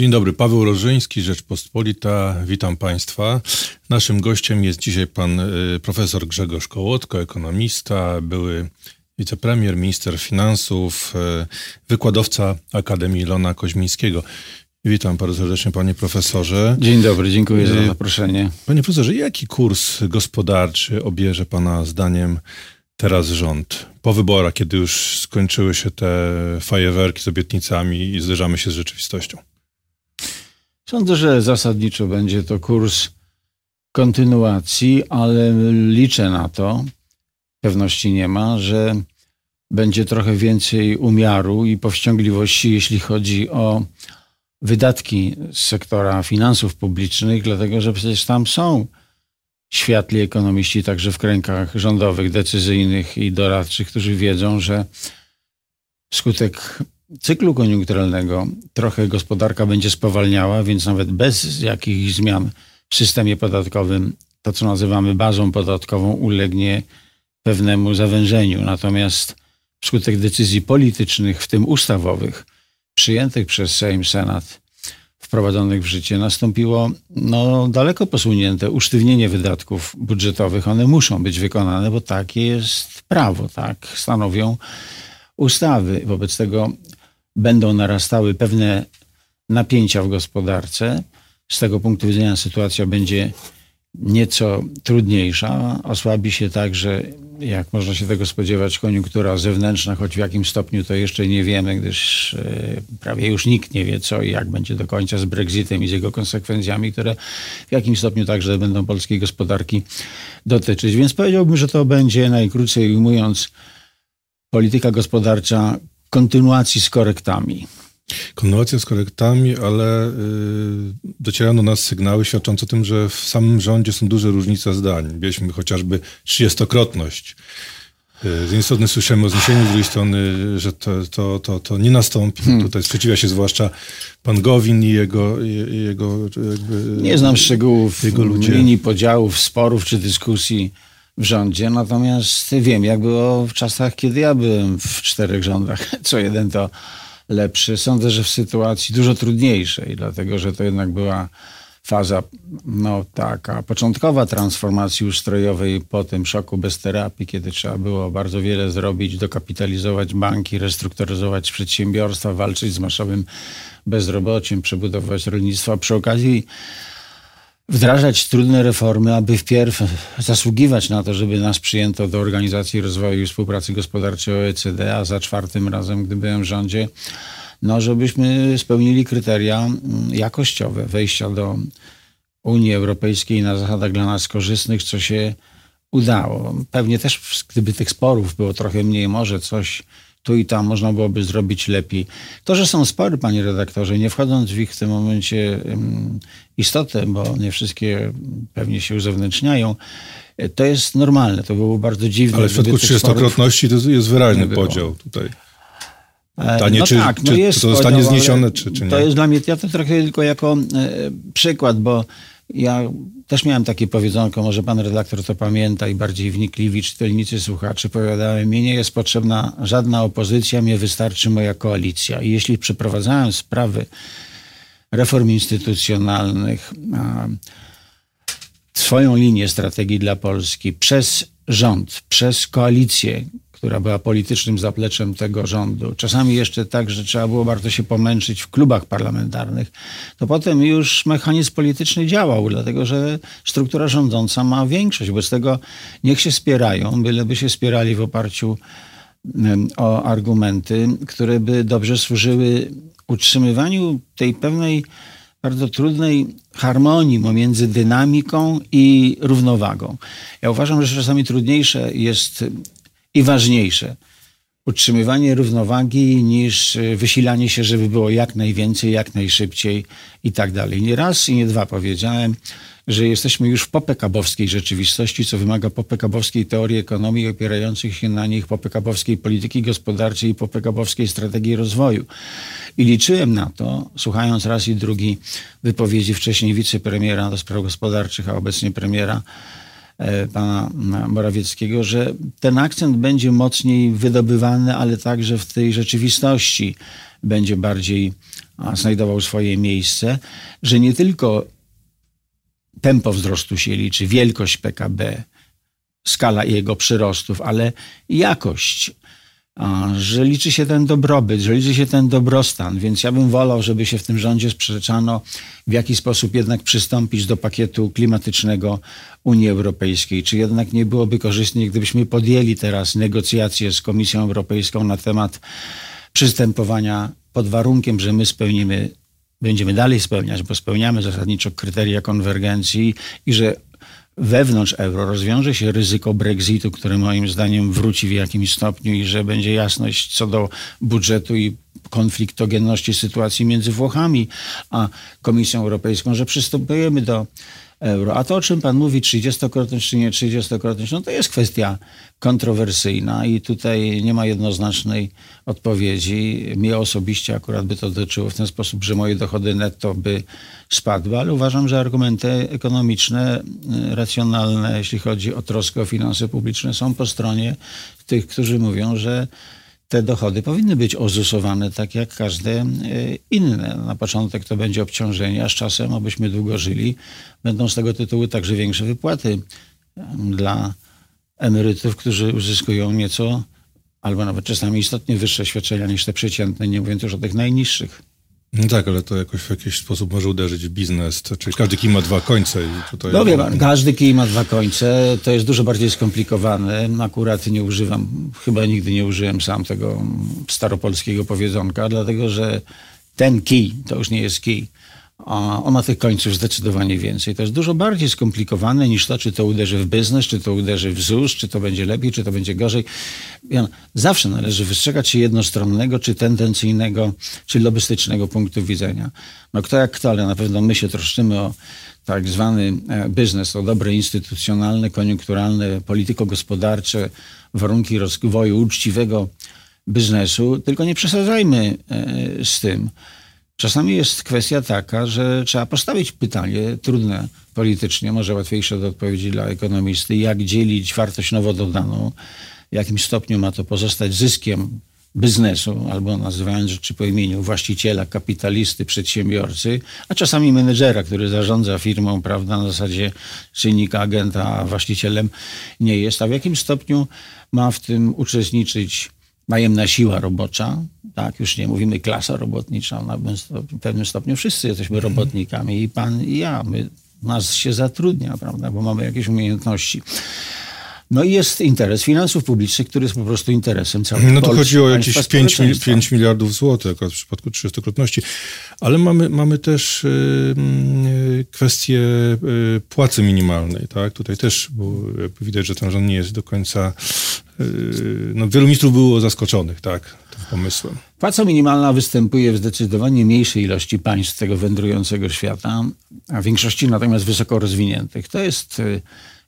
Dzień dobry, Paweł Rożyński, Rzeczpospolita. Witam Państwa. Naszym gościem jest dzisiaj pan y, profesor Grzegorz Kołotko, ekonomista, były wicepremier, minister finansów, y, wykładowca Akademii Lona Koźmińskiego. Witam bardzo serdecznie, panie profesorze. Dzień dobry, dziękuję za zaproszenie. Panie profesorze, jaki kurs gospodarczy obierze pana zdaniem teraz rząd? Po wyborach, kiedy już skończyły się te fajerwerki z obietnicami i zderzamy się z rzeczywistością. Sądzę, że zasadniczo będzie to kurs kontynuacji, ale liczę na to, pewności nie ma, że będzie trochę więcej umiaru i powściągliwości, jeśli chodzi o wydatki z sektora finansów publicznych, dlatego że przecież tam są światli ekonomiści, także w kręgach rządowych, decyzyjnych i doradczych, którzy wiedzą, że wskutek cyklu koniunkturalnego trochę gospodarka będzie spowalniała, więc nawet bez jakichś zmian w systemie podatkowym to, co nazywamy bazą podatkową, ulegnie pewnemu zawężeniu. Natomiast wskutek decyzji politycznych, w tym ustawowych, przyjętych przez Sejm, Senat, wprowadzonych w życie, nastąpiło no, daleko posunięte usztywnienie wydatków budżetowych. One muszą być wykonane, bo takie jest prawo, tak stanowią ustawy. Wobec tego będą narastały pewne napięcia w gospodarce. Z tego punktu widzenia sytuacja będzie nieco trudniejsza. Osłabi się także, jak można się tego spodziewać, koniunktura zewnętrzna, choć w jakim stopniu to jeszcze nie wiemy, gdyż e, prawie już nikt nie wie, co i jak będzie do końca z Brexitem i z jego konsekwencjami, które w jakim stopniu także będą polskiej gospodarki dotyczyć. Więc powiedziałbym, że to będzie najkrócej ujmując polityka gospodarcza kontynuacji z korektami. Kontynuacja z korektami, ale y, docierają do nas sygnały świadczące o tym, że w samym rządzie są duże różnice zdań. Mieliśmy chociażby trzydziestokrotność. Y, z jednej strony słyszymy o zniesieniu, z drugiej strony, że to, to, to, to nie nastąpi. Hmm. Tutaj sprzeciwia się zwłaszcza pan Gowin i jego... jego jakby, nie znam szczegółów jego ludzie. linii podziałów, sporów czy dyskusji w rządzie, natomiast wiem, jak było w czasach, kiedy ja byłem w czterech rządach. Co jeden to lepszy. Sądzę, że w sytuacji dużo trudniejszej, dlatego że to jednak była faza no, taka początkowa transformacji ustrojowej po tym szoku bez terapii, kiedy trzeba było bardzo wiele zrobić, dokapitalizować banki, restrukturyzować przedsiębiorstwa, walczyć z masowym bezrobociem, przebudować rolnictwo. Przy okazji wdrażać trudne reformy, aby wpierw zasługiwać na to, żeby nas przyjęto do Organizacji Rozwoju i Współpracy Gospodarczej OECD, a za czwartym razem, gdy byłem w rządzie, no żebyśmy spełnili kryteria mm, jakościowe wejścia do Unii Europejskiej na zasadach dla nas korzystnych, co się udało. Pewnie też, gdyby tych sporów było trochę mniej, może coś tu i tam można byłoby zrobić lepiej. To, że są spory, panie redaktorze, nie wchodząc w ich w tym momencie istotę, bo nie wszystkie pewnie się uzewnętrzniają, e, to jest normalne. To było bardzo dziwne. Ale w przypadku trzydziestokrotności to jest wyraźny podział tutaj. Pytanie, no czy, tak, no czy jest to zostanie zniesione, czy, czy nie? To jest dla mnie, ja to trochę tylko jako e, przykład, bo ja też miałem takie powiedzonko, może pan redaktor to pamięta i bardziej wnikliwi czytelnicy, słuchacze, powiadałem, mi nie jest potrzebna żadna opozycja, mnie wystarczy moja koalicja. I jeśli przeprowadzałem sprawy reform instytucjonalnych, swoją linię strategii dla Polski przez rząd, przez koalicję, która była politycznym zapleczem tego rządu. Czasami jeszcze tak, że trzeba było bardzo się pomęczyć w klubach parlamentarnych. To potem już mechanizm polityczny działał, dlatego że struktura rządząca ma większość. Wobec tego niech się spierają, byleby się spierali w oparciu o argumenty, które by dobrze służyły utrzymywaniu tej pewnej bardzo trudnej harmonii pomiędzy dynamiką i równowagą. Ja uważam, że czasami trudniejsze jest i ważniejsze utrzymywanie równowagi niż e, wysilanie się, żeby było jak najwięcej, jak najszybciej i tak dalej. Nie raz i nie dwa powiedziałem, że jesteśmy już w popekabowskiej rzeczywistości, co wymaga popekabowskiej teorii ekonomii opierających się na nich, popekabowskiej polityki gospodarczej i popekabowskiej strategii rozwoju. I liczyłem na to, słuchając raz i drugi wypowiedzi wcześniej wicepremiera do spraw gospodarczych, a obecnie premiera, pana Morawieckiego, że ten akcent będzie mocniej wydobywany, ale także w tej rzeczywistości będzie bardziej znajdował swoje miejsce, że nie tylko tempo wzrostu się liczy, wielkość PKB, skala jego przyrostów, ale jakość, że liczy się ten dobrobyt, że liczy się ten dobrostan, więc ja bym wolał, żeby się w tym rządzie sprzeczano, w jaki sposób jednak przystąpić do pakietu klimatycznego Unii Europejskiej. Czy jednak nie byłoby korzystnie, gdybyśmy podjęli teraz negocjacje z Komisją Europejską na temat przystępowania pod warunkiem, że my spełnimy, będziemy dalej spełniać, bo spełniamy zasadniczo kryteria konwergencji i że wewnątrz euro rozwiąże się ryzyko Brexitu, które moim zdaniem wróci w jakimś stopniu i że będzie jasność co do budżetu i konfliktogenności sytuacji między Włochami a Komisją Europejską, że przystępujemy do euro. A to, o czym pan mówi, 30-krotność czy nie 30-krotność, no to jest kwestia kontrowersyjna i tutaj nie ma jednoznacznej odpowiedzi. Mnie osobiście akurat by to dotyczyło w ten sposób, że moje dochody netto by spadły, ale uważam, że argumenty ekonomiczne, y, racjonalne, jeśli chodzi o troskę o finanse publiczne, są po stronie tych, którzy mówią, że te dochody powinny być ozusowane tak jak każde e, inne. Na początek to będzie obciążenie, a z czasem, abyśmy długo żyli, będą z tego tytułu także większe wypłaty dla emerytów, którzy uzyskują nieco albo nawet czasami istotnie wyższe świadczenia niż te przeciętne, nie mówiąc już o tych najniższych. No tak, ale to jakoś w jakiś sposób może uderzyć w biznes. Czyli każdy kij ma dwa końce. I tutaj... No wie pan, każdy kij ma dwa końce. To jest dużo bardziej skomplikowane. Akurat nie używam, chyba nigdy nie użyłem sam tego staropolskiego powiedzonka, dlatego że ten kij to już nie jest kij a on ma tych końców zdecydowanie więcej. To jest dużo bardziej skomplikowane niż to, czy to uderzy w biznes, czy to uderzy w ZUS, czy to będzie lepiej, czy to będzie gorzej. Zawsze należy wystrzegać się jednostronnego, czy tendencyjnego, czy lobbystycznego punktu widzenia. No kto jak kto, ale na pewno my się troszczymy o tak zwany e, biznes, o dobre instytucjonalne, koniunkturalne, polityko-gospodarcze warunki rozwoju uczciwego biznesu, tylko nie przesadzajmy e, z tym. Czasami jest kwestia taka, że trzeba postawić pytanie trudne politycznie, może łatwiejsze do odpowiedzi dla ekonomisty, jak dzielić wartość nowo dodaną, w jakim stopniu ma to pozostać zyskiem biznesu, albo nazywając rzeczy po imieniu właściciela, kapitalisty, przedsiębiorcy, a czasami menedżera, który zarządza firmą, prawda, na zasadzie czynnika agenta, a właścicielem nie jest, a w jakim stopniu ma w tym uczestniczyć najemna siła robocza, tak, już nie mówimy klasa robotnicza, na pewnym stopniu wszyscy jesteśmy mhm. robotnikami i pan i ja, my, nas się zatrudnia, prawda, bo mamy jakieś umiejętności. No i jest interes finansów publicznych, który jest po prostu interesem całego No to chodzi o jakieś 5, 5 miliardów złotych akurat w przypadku 30-krotności. Ale mamy, mamy też y, kwestię y, płacy minimalnej. Tak? Tutaj też bo widać, że ten rząd nie jest do końca... Y, no, wielu ministrów było zaskoczonych tak, tym pomysłem. Płaca minimalna występuje w zdecydowanie mniejszej ilości państw tego wędrującego świata, a w większości natomiast wysoko rozwiniętych. To jest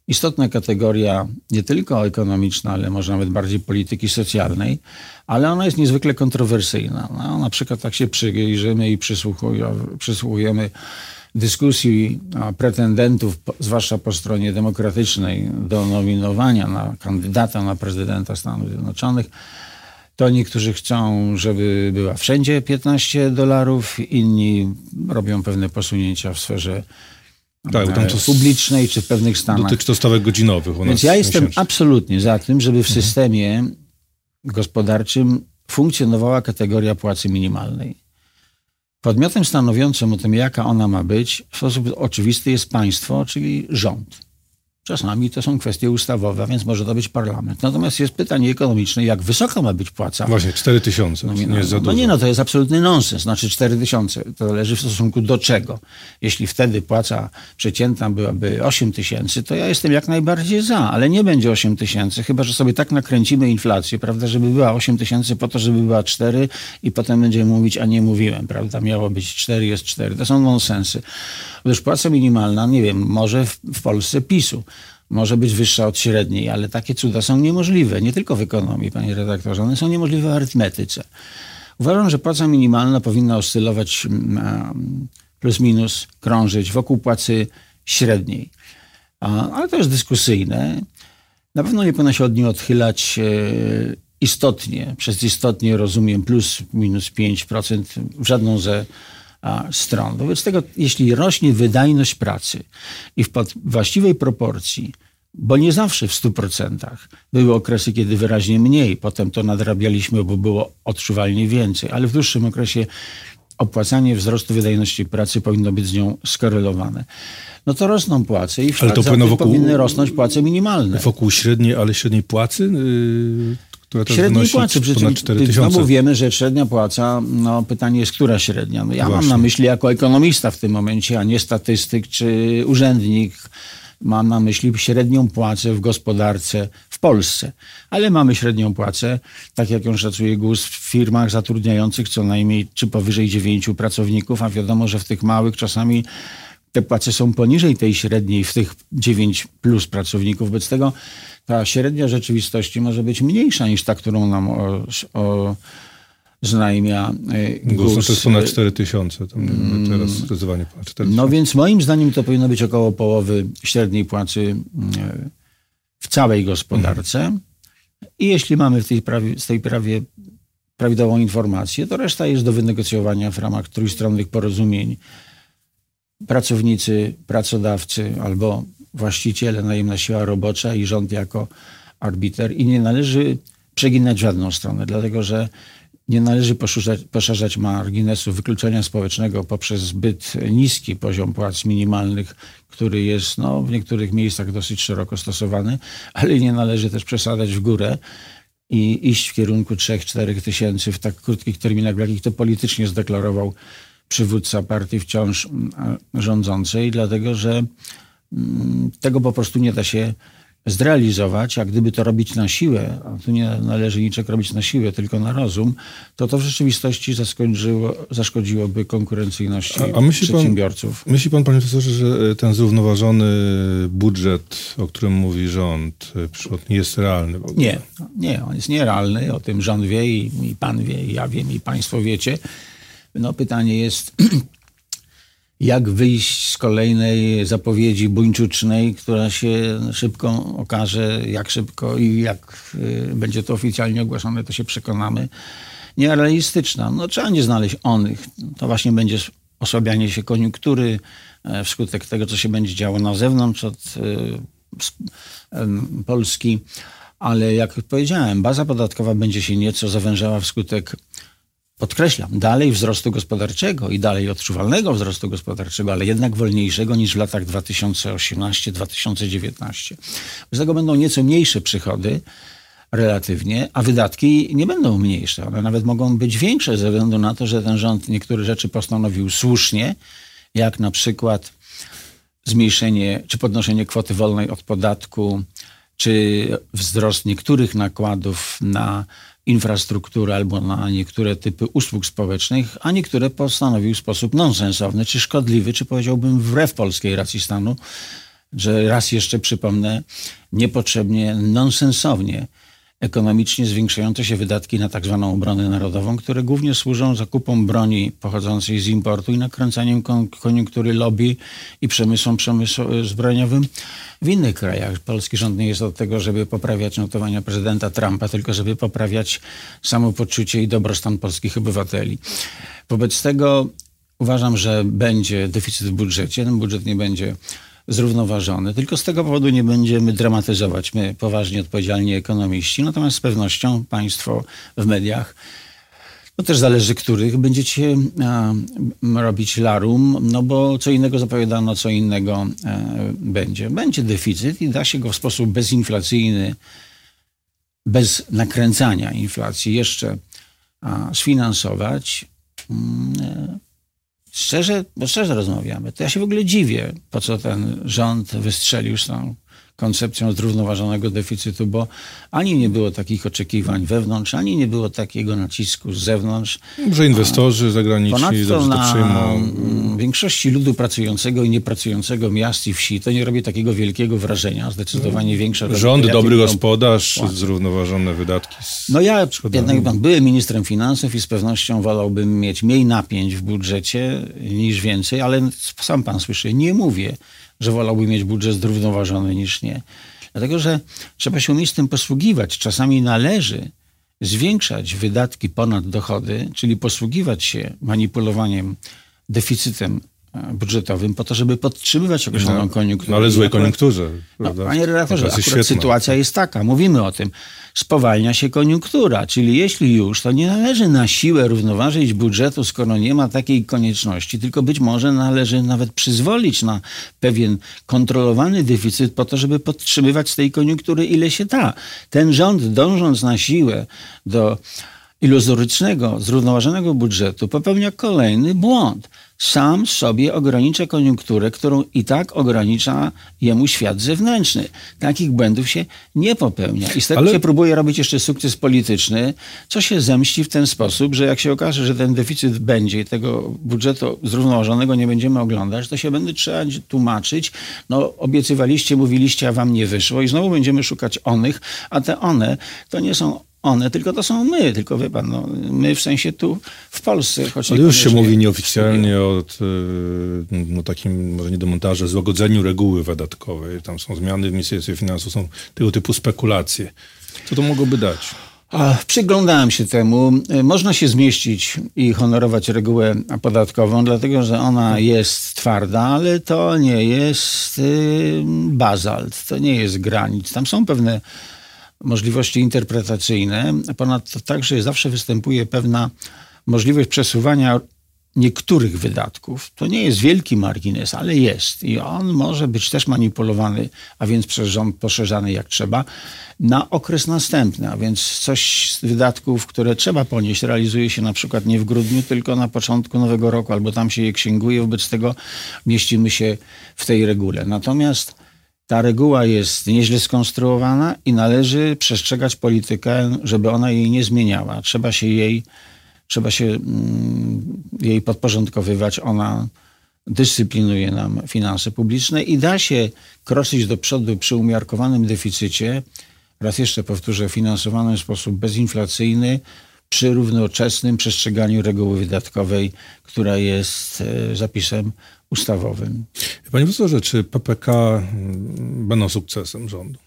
istotna kategoria nie tylko ekonomiczna, ale może nawet bardziej polityki socjalnej, ale ona jest niezwykle kontrowersyjna. No, na przykład tak się przyjrzymy i przysłuchujemy dyskusji pretendentów, zwłaszcza po stronie demokratycznej, do nominowania na kandydata na prezydenta Stanów Zjednoczonych, to niektórzy chcą, żeby była wszędzie 15 dolarów, inni robią pewne posunięcia w sferze tak, tam to publicznej czy w pewnych stanach. Dotyczy to stawek godzinowych. Więc ja jestem miesięcznie. absolutnie za tym, żeby w mhm. systemie gospodarczym funkcjonowała kategoria płacy minimalnej. Podmiotem stanowiącym o tym, jaka ona ma być, w sposób oczywisty jest państwo, czyli rząd. Czasami to są kwestie ustawowe, więc może to być parlament. Natomiast jest pytanie ekonomiczne, jak wysoka ma być płaca? Właśnie, 4 tysiące. No, nie jest za no, dużo. no nie, no to jest absolutny nonsens. Znaczy 4 tysiące. To zależy w stosunku do czego. Jeśli wtedy płaca przeciętna byłaby 8 tysięcy, to ja jestem jak najbardziej za, ale nie będzie 8 tysięcy, chyba że sobie tak nakręcimy inflację, prawda, żeby była 8 tysięcy po to, żeby była 4 i potem będziemy mówić, a nie mówiłem, prawda, miało być 4, jest 4. To są nonsensy. Otóż płaca minimalna, nie wiem, może w, w Polsce PiSu może być wyższa od średniej, ale takie cuda są niemożliwe. Nie tylko w ekonomii, panie redaktorze, one są niemożliwe w arytmetyce. Uważam, że płaca minimalna powinna oscylować mm, plus minus, krążyć wokół płacy średniej. Ale to jest dyskusyjne. Na pewno nie powinno się od niej odchylać e, istotnie, przez istotnie rozumiem plus minus 5% w żadną ze stron. Wobec tego, jeśli rośnie wydajność pracy i w właściwej proporcji, bo nie zawsze w 100%, były okresy, kiedy wyraźnie mniej, potem to nadrabialiśmy, bo było odczuwalnie więcej, ale w dłuższym okresie opłacanie wzrostu wydajności pracy powinno być z nią skorelowane. No to rosną płace i w ale to wokół, powinny rosnąć płace minimalne. Wokół średniej, ale średniej płacy? Yy która teraz średniej płacy, ponad 4 tysiące. Znowu wiemy, że średnia płaca, no pytanie jest, która średnia? No ja Właśnie. mam na myśli jako ekonomista w tym momencie, a nie statystyk czy urzędnik. Mam na myśli średnią płacę w gospodarce w Polsce. Ale mamy średnią płacę, tak jak ją szacuje GUS, w firmach zatrudniających co najmniej czy powyżej dziewięciu pracowników, a wiadomo, że w tych małych czasami te płace są poniżej tej średniej w tych 9 plus pracowników. Wobec tego ta średnia rzeczywistości może być mniejsza niż ta, którą nam o, o znajmia GUS. GUS no to jest ponad 4 tysiące, mm. teraz zdecydowanie ponad 4 No więc moim zdaniem to powinno być około połowy średniej płacy w całej gospodarce. Mhm. I jeśli mamy w tej prawie, z tej prawie prawidłową informację, to reszta jest do wynegocjowania w ramach trójstronnych porozumień. Pracownicy, pracodawcy albo właściciele, najemna siła robocza i rząd jako arbiter. I nie należy przeginać w żadną stronę, dlatego że nie należy poszerzać, poszerzać marginesu wykluczenia społecznego poprzez zbyt niski poziom płac minimalnych, który jest no, w niektórych miejscach dosyć szeroko stosowany, ale nie należy też przesadzać w górę i iść w kierunku 3-4 tysięcy w tak krótkich terminach, jakich to politycznie zdeklarował przywódca partii wciąż mm, rządzącej, dlatego że Mm, tego po prostu nie da się zrealizować, a gdyby to robić na siłę, a tu nie należy niczego robić na siłę, tylko na rozum, to to w rzeczywistości zaszkodziłoby konkurencyjności a, a myśli przedsiębiorców. Pan, myśli pan, panie profesorze, że e, ten zrównoważony budżet, o którym mówi rząd, nie jest realny? Nie, nie, on jest nierealny, o tym rząd wie i, i pan wie, i ja wiem, i państwo wiecie. No pytanie jest, jak wyjść z kolejnej zapowiedzi buńczucznej, która się szybko okaże, jak szybko i jak y, będzie to oficjalnie ogłaszane, to się przekonamy. Nierealistyczna. No trzeba nie znaleźć onych. To właśnie będzie osłabianie się koniunktury e, wskutek tego, co się będzie działo na zewnątrz od y, Polski. Ale jak powiedziałem, baza podatkowa będzie się nieco zawężała wskutek podkreślam, dalej wzrostu gospodarczego i dalej odczuwalnego wzrostu gospodarczego, ale jednak wolniejszego niż w latach 2018-2019. Z tego będą nieco mniejsze przychody relatywnie, a wydatki nie będą mniejsze. One nawet mogą być większe ze względu na to, że ten rząd niektóre rzeczy postanowił słusznie, jak na przykład zmniejszenie czy podnoszenie kwoty wolnej od podatku, czy wzrost niektórych nakładów na infrastrukturę albo na niektóre typy usług społecznych, a niektóre postanowił w sposób nonsensowny, czy szkodliwy, czy powiedziałbym wbrew polskiej racji stanu, że raz jeszcze przypomnę, niepotrzebnie, nonsensownie ekonomicznie zwiększające się wydatki na tak zwaną obronę narodową, które głównie służą zakupom broni pochodzącej z importu i nakręcaniem koniunktury lobby i przemysłom przemysł zbrojeniowym w innych krajach. Polski rząd nie jest od tego, żeby poprawiać notowania prezydenta Trumpa, tylko żeby poprawiać samopoczucie i dobrostan polskich obywateli. Wobec tego uważam, że będzie deficyt w budżecie. Ten budżet nie będzie zrównoważony. Tylko z tego powodu nie będziemy dramatyzować my, poważnie odpowiedzialni ekonomiści. Natomiast z pewnością państwo w mediach no też zależy, których będziecie a, robić larum, no bo co innego zapowiadano, co innego e, będzie. Będzie deficyt i da się go w sposób bezinflacyjny, bez nakręcania inflacji jeszcze a, sfinansować. Szczerze, bo szczerze rozmawiamy, to ja się w ogóle dziwię, po co ten rząd wystrzelił z tą koncepcją zrównoważonego deficytu, bo ani nie było takich oczekiwań wewnątrz, ani nie było takiego nacisku z zewnątrz. Może inwestorzy zagraniczni Ponadto na przyjmą. większości ludu pracującego i niepracującego miast i wsi to nie robi takiego wielkiego wrażenia. Zdecydowanie większe. Rząd, dobry gospodarz, płacę. zrównoważone wydatki. No ja jednak byłem ministrem finansów i z pewnością wolałbym mieć mniej napięć w budżecie niż więcej, ale sam pan słyszy, nie mówię, że wolałby mieć budżet zrównoważony niż nie. Dlatego, że trzeba się umieć tym posługiwać. Czasami należy zwiększać wydatki ponad dochody, czyli posługiwać się manipulowaniem deficytem budżetowym po to, żeby podtrzymywać określoną No, koniunkturę. No ale złej Akurat- koniunkturze. no, panie redaktorze, akurat świetna. sytuacja jest taka, mówimy o tym. Spowalnia się koniunktura, czyli jeśli już, to nie należy na siłę równoważyć budżetu, skoro nie ma takiej konieczności, tylko być może należy nawet przyzwolić na pewien kontrolowany deficyt po to, żeby podtrzymywać z tej koniunktury ile się da. Ten rząd dążąc na siłę do iluzorycznego, zrównoważonego budżetu popełnia kolejny błąd. Sam sobie ogranicza koniunkturę, którą i tak ogranicza jemu świat zewnętrzny. Takich błędów się nie popełnia. I z tego Ale- się próbuje robić jeszcze sukces polityczny, co się zemści w ten sposób, że jak się okaże, że ten deficyt będzie i tego budżetu zrównoważonego nie będziemy oglądać, to się będzie trzeba tłumaczyć. No, obiecywaliście, mówiliście, a wam nie wyszło i znowu będziemy szukać onych, a te one to nie są one, tylko to są my, tylko wie pan, no, my w sensie tu w Polsce. Choć Ale już się mówi nieoficjalnie o t- no, takim, może nie demontażu, złagodzeniu reguły wydatkowej. Tam są zmiany w Ministerstwie Finansów, są tego typu spekulacje. Co to mogłoby dać? A, Przyglądałem się temu. Y, Można się zmieścić i honorować regułę podatkową, dlatego że ona jest twarda, ale to nie jest y, bazalt, to nie jest granic. Tam są pewne możliwości interpretacyjne. Ponadto także zawsze występuje pewna możliwość przesuwania niektórych wydatków. To nie jest wielki margines, ale jest. I on może być też manipulowany, a więc przez rząd poszerzany jak trzeba, na okres następny. A więc coś z wydatków, które trzeba ponieść, realizuje się na przykład nie w grudniu, tylko na początku nowego roku, albo tam się je księguje. Wobec tego mieścimy się w tej regule. Natomiast ta reguła jest nieźle skonstruowana i należy przestrzegać politykę, żeby ona jej nie zmieniała. Trzeba się jej, trzeba się mm, jej podporządkowywać. Ona dyscyplinuje nam finanse publiczne i da się kroczyć do przodu przy umiarkowanym deficycie, raz jeszcze powtórzę, finansowanym w sposób bezinflacyjny, przy równoczesnym przestrzeganiu reguły wydatkowej, która jest e, zapisem ustawowym. Panie profesorze, czy PPK mm, będą sukcesem rządu?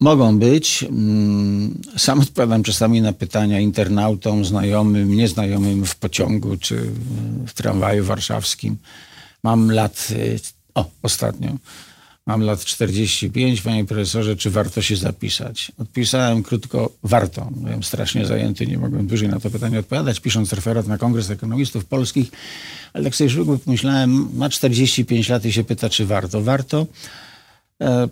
Mogą być. Mm, Sam odpowiadam czasami na pytania internautom, znajomym, nieznajomym w pociągu czy w tramwaju warszawskim. Mam lat, y, o, ostatnio, mam lat 45, panie profesorze, czy warto się zapisać? Odpisałem krótko, warto. Byłem strasznie zajęty, nie mogłem dłużej na to pytanie odpowiadać, pisząc referat na Kongres Ekonomistów Polskich, ale tak sobie szybko pomyślałem, ma 45 lat i się pyta, czy warto. Warto. E,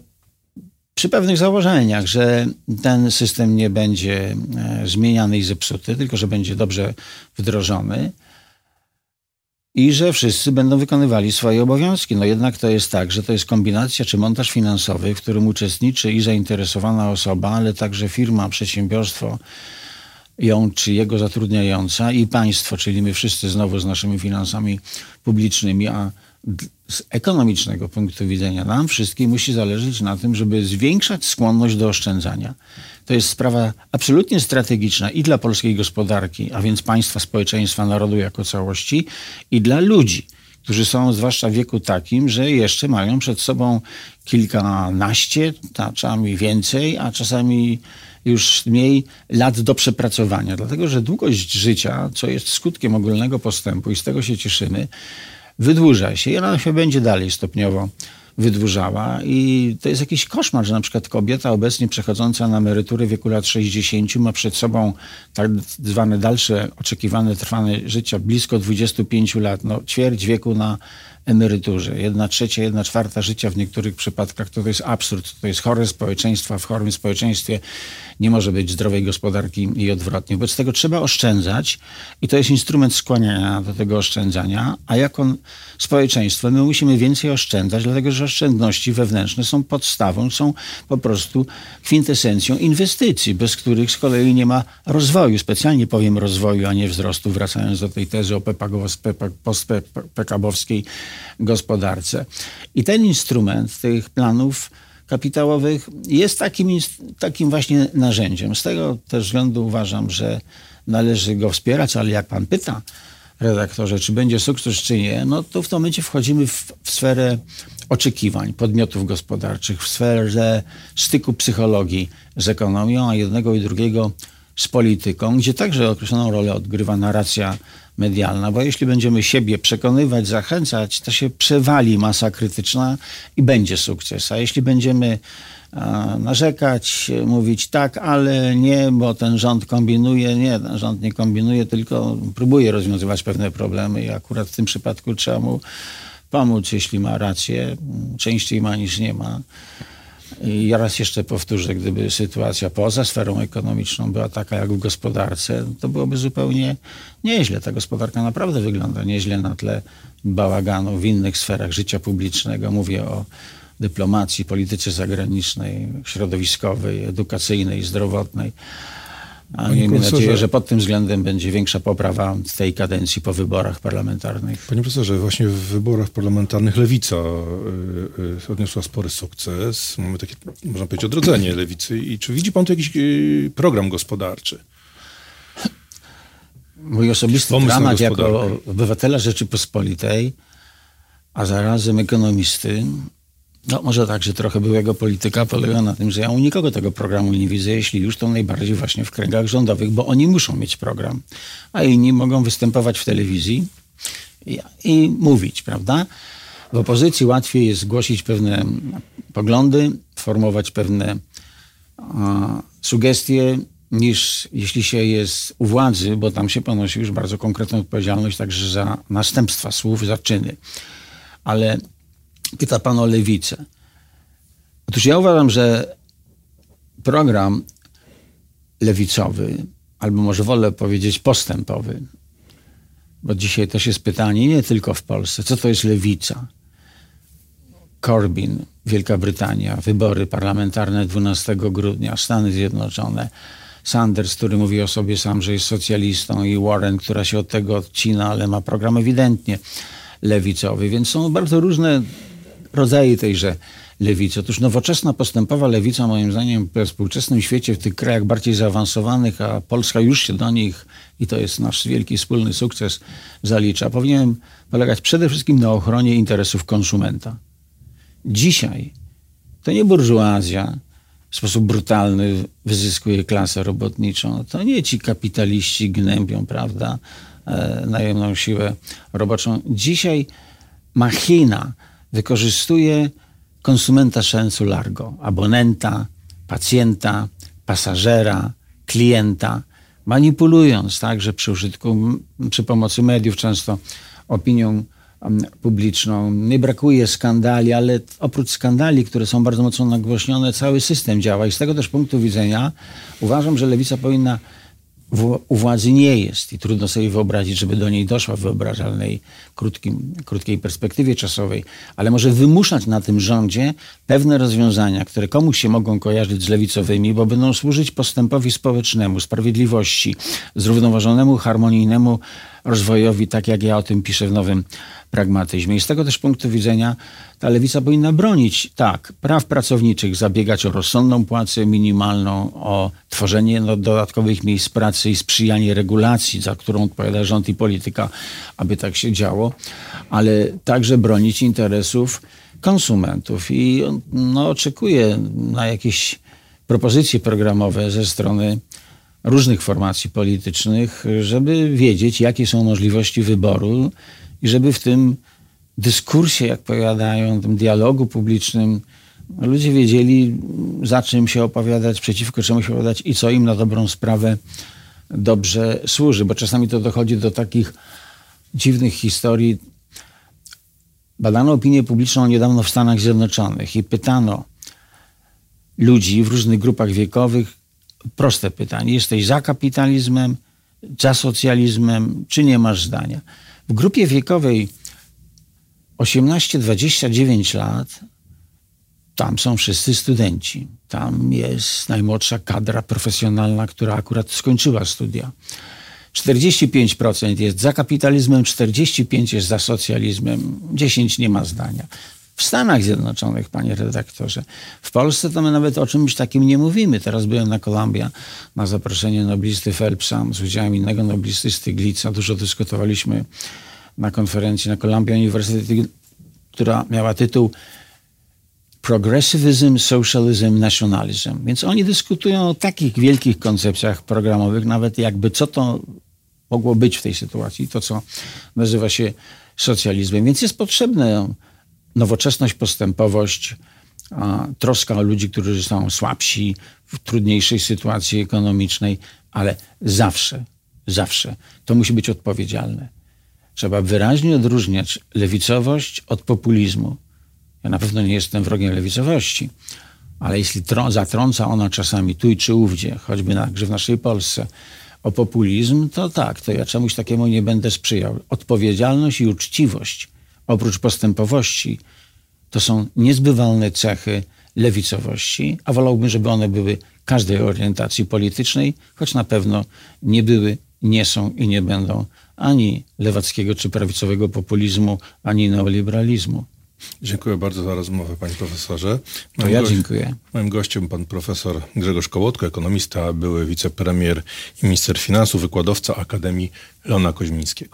przy pewnych założeniach, że ten system nie będzie e, zmieniany i zepsuty, tylko że będzie dobrze wdrożony i że wszyscy będą wykonywali swoje obowiązki. No jednak to jest tak, że to jest kombinacja czy montaż finansowy, w którym uczestniczy i zainteresowana osoba, ale także firma, przedsiębiorstwo, ją czy jego zatrudniająca i państwo, czyli my wszyscy znowu z naszymi finansami publicznymi, a z ekonomicznego punktu widzenia nam wszystkim musi zależeć na tym, żeby zwiększać skłonność do oszczędzania. To jest sprawa absolutnie strategiczna i dla polskiej gospodarki, a więc państwa, społeczeństwa, narodu jako całości i dla ludzi którzy są zwłaszcza w wieku takim, że jeszcze mają przed sobą kilkanaście, a czasami więcej, a czasami już mniej lat do przepracowania. Dlatego, że długość życia, co jest skutkiem ogólnego postępu i z tego się cieszymy, wydłuża się i ona się będzie dalej stopniowo wydłużała. I to jest jakiś koszmar, że na przykład kobieta obecnie przechodząca na emeryturę w wieku lat 60 ma przed sobą tak zwane dalsze oczekiwane trwanie życia blisko 25 lat, no ćwierć wieku na emeryturze. Jedna trzecia, jedna czwarta życia w niektórych przypadkach to, to jest absurd. To jest chore społeczeństwo, w chorym społeczeństwie nie może być zdrowej gospodarki i odwrotnie. Wobec tego trzeba oszczędzać i to jest instrument skłaniania do tego oszczędzania, a jako społeczeństwo my musimy więcej oszczędzać, dlatego że oszczędności wewnętrzne są podstawą, są po prostu kwintesencją inwestycji, bez których z kolei nie ma rozwoju. Specjalnie powiem rozwoju, a nie wzrostu, wracając do tej tezy o postpekabowskiej gospodarce. I ten instrument tych planów kapitałowych jest takim, takim właśnie narzędziem. Z tego też względu uważam, że należy go wspierać, ale jak pan pyta, redaktorze, czy będzie sukces, czy nie, no to w tym momencie wchodzimy w, w sferę oczekiwań podmiotów gospodarczych w sferze styku psychologii z ekonomią, a jednego i drugiego z polityką, gdzie także określoną rolę odgrywa narracja medialna, bo jeśli będziemy siebie przekonywać, zachęcać, to się przewali masa krytyczna i będzie sukces. A jeśli będziemy narzekać, mówić tak, ale nie, bo ten rząd kombinuje. Nie, ten rząd nie kombinuje, tylko próbuje rozwiązywać pewne problemy i akurat w tym przypadku trzeba mu pomóc, jeśli ma rację. Częściej ma niż nie ma. I ja raz jeszcze powtórzę, gdyby sytuacja poza sferą ekonomiczną była taka jak w gospodarce, to byłoby zupełnie nieźle. Ta gospodarka naprawdę wygląda nieźle na tle bałaganu w innych sferach życia publicznego. Mówię o dyplomacji, polityce zagranicznej, środowiskowej, edukacyjnej, zdrowotnej. A miejmy nadzieję, że pod tym względem będzie większa poprawa w tej kadencji po wyborach parlamentarnych. Panie profesorze, właśnie w wyborach parlamentarnych lewica y, y, odniosła spory sukces. Mamy takie, można powiedzieć, odrodzenie lewicy. I czy widzi pan tu jakiś y, program gospodarczy? Mój osobisty dramat jako obywatela Rzeczypospolitej, a zarazem ekonomisty, no może tak, że trochę byłego polityka polega na tym, że ja u nikogo tego programu nie widzę, jeśli już to najbardziej właśnie w kręgach rządowych, bo oni muszą mieć program, a inni mogą występować w telewizji i, i mówić, prawda? W opozycji łatwiej jest zgłosić pewne poglądy, formować pewne a, sugestie, niż jeśli się jest u władzy, bo tam się ponosi już bardzo konkretną odpowiedzialność także za następstwa słów, za czyny. Ale Pyta pan o lewicę. Otóż ja uważam, że program lewicowy, albo może wolę powiedzieć postępowy, bo dzisiaj też jest pytanie, nie tylko w Polsce, co to jest lewica? Corbyn, Wielka Brytania, wybory parlamentarne 12 grudnia, Stany Zjednoczone, Sanders, który mówi o sobie sam, że jest socjalistą i Warren, która się od tego odcina, ale ma program ewidentnie lewicowy, więc są bardzo różne rodzaje tejże lewicy. Otóż nowoczesna, postępowa lewica, moim zdaniem, we współczesnym świecie, w tych krajach bardziej zaawansowanych, a Polska już się do nich, i to jest nasz wielki wspólny sukces, zalicza, powinien polegać przede wszystkim na ochronie interesów konsumenta. Dzisiaj to nie burżuazja w sposób brutalny wyzyskuje klasę robotniczą. To nie ci kapitaliści gnębią, prawda, e, najemną siłę roboczą. Dzisiaj machina wykorzystuje konsumenta sensu largo, abonenta, pacjenta, pasażera, klienta, manipulując także przy użytku, przy pomocy mediów często opinią publiczną. Nie brakuje skandali, ale oprócz skandali, które są bardzo mocno nagłośnione, cały system działa i z tego też punktu widzenia uważam, że lewica powinna u władzy nie jest. I trudno sobie wyobrazić, żeby do niej doszła w wyobrażalnej krótkim, krótkiej perspektywie czasowej, ale może wymuszać na tym rządzie pewne rozwiązania, które komuś się mogą kojarzyć z lewicowymi, bo będą służyć postępowi społecznemu, sprawiedliwości, zrównoważonemu, harmonijnemu rozwojowi, tak jak ja o tym piszę w nowym pragmatyzmie. I z tego też punktu widzenia ta lewica powinna bronić, tak, praw pracowniczych, zabiegać o rozsądną płacę minimalną, o tworzenie no, dodatkowych miejsc pracy i sprzyjanie regulacji, za którą odpowiada rząd i polityka, aby tak się działo, ale także bronić interesów konsumentów. I no, oczekuję na jakieś propozycje programowe ze strony różnych formacji politycznych, żeby wiedzieć, jakie są możliwości wyboru i żeby w tym dyskursie, jak powiadają, tym dialogu publicznym, ludzie wiedzieli, za czym się opowiadać, przeciwko czemu się opowiadać i co im na dobrą sprawę dobrze służy, bo czasami to dochodzi do takich dziwnych historii. Badano opinię publiczną niedawno w Stanach Zjednoczonych i pytano ludzi w różnych grupach wiekowych proste pytanie: jesteś za kapitalizmem, za socjalizmem, czy nie masz zdania? W grupie wiekowej 18-29 lat tam są wszyscy studenci. Tam jest najmłodsza kadra profesjonalna, która akurat skończyła studia. 45% jest za kapitalizmem, 45% jest za socjalizmem, 10% nie ma zdania. W Stanach Zjednoczonych, panie redaktorze. W Polsce to my nawet o czymś takim nie mówimy. Teraz byłem na Columbia na zaproszenie noblisty Phelpsa z udziałem innego noblisty Styglica. Dużo dyskutowaliśmy na konferencji na Columbia University która miała tytuł Progressivism, Socialism, Nationalism. Więc oni dyskutują o takich wielkich koncepcjach programowych, nawet jakby co to mogło być w tej sytuacji, to co nazywa się socjalizmem. Więc jest potrzebna nowoczesność, postępowość, troska o ludzi, którzy są słabsi, w trudniejszej sytuacji ekonomicznej, ale zawsze, zawsze to musi być odpowiedzialne. Trzeba wyraźnie odróżniać lewicowość od populizmu. Ja na pewno nie jestem wrogiem lewicowości, ale jeśli zatrąca ona czasami tu i czy ówdzie, choćby także w naszej Polsce, o populizm, to tak, to ja czemuś takiemu nie będę sprzyjał. Odpowiedzialność i uczciwość, oprócz postępowości, to są niezbywalne cechy lewicowości, a wolałbym, żeby one były każdej orientacji politycznej, choć na pewno nie były, nie są i nie będą ani lewackiego czy prawicowego populizmu, ani neoliberalizmu. Dziękuję bardzo za rozmowę, panie profesorze. Moim to ja dziękuję. Moim gościem pan profesor Grzegorz Kołotko, ekonomista, były wicepremier i minister finansów, wykładowca Akademii Leona Koźmińskiego.